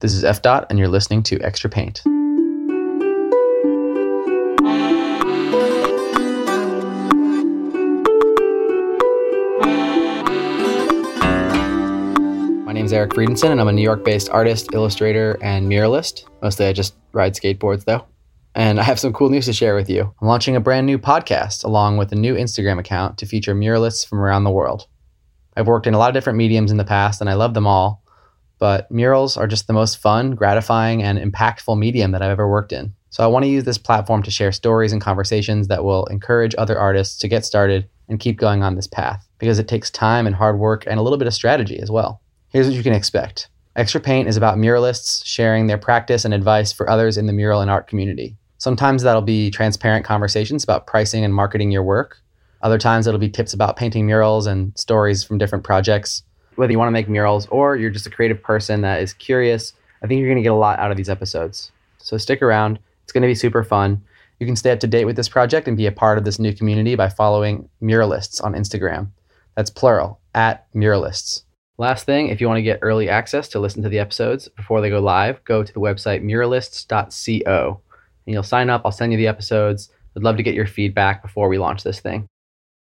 This is F dot and you're listening to Extra Paint. My name's Eric Friedenson and I'm a New York-based artist, illustrator, and muralist. Mostly I just ride skateboards though. And I have some cool news to share with you. I'm launching a brand new podcast along with a new Instagram account to feature muralists from around the world. I've worked in a lot of different mediums in the past and I love them all but murals are just the most fun, gratifying, and impactful medium that I've ever worked in. So I want to use this platform to share stories and conversations that will encourage other artists to get started and keep going on this path because it takes time and hard work and a little bit of strategy as well. Here's what you can expect. Extra Paint is about muralists sharing their practice and advice for others in the mural and art community. Sometimes that'll be transparent conversations about pricing and marketing your work. Other times it'll be tips about painting murals and stories from different projects whether you want to make murals or you're just a creative person that is curious, I think you're going to get a lot out of these episodes. So stick around. It's going to be super fun. You can stay up to date with this project and be a part of this new community by following Muralists on Instagram. That's plural, at Muralists. Last thing, if you want to get early access to listen to the episodes before they go live, go to the website muralists.co and you'll sign up. I'll send you the episodes. I'd love to get your feedback before we launch this thing.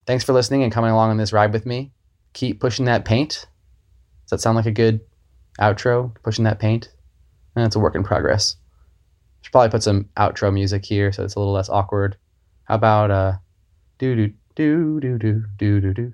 Thanks for listening and coming along on this ride with me. Keep pushing that paint Does that sound like a good outro, pushing that paint? And it's a work in progress. Should probably put some outro music here so it's a little less awkward. How about uh do do do do do do do do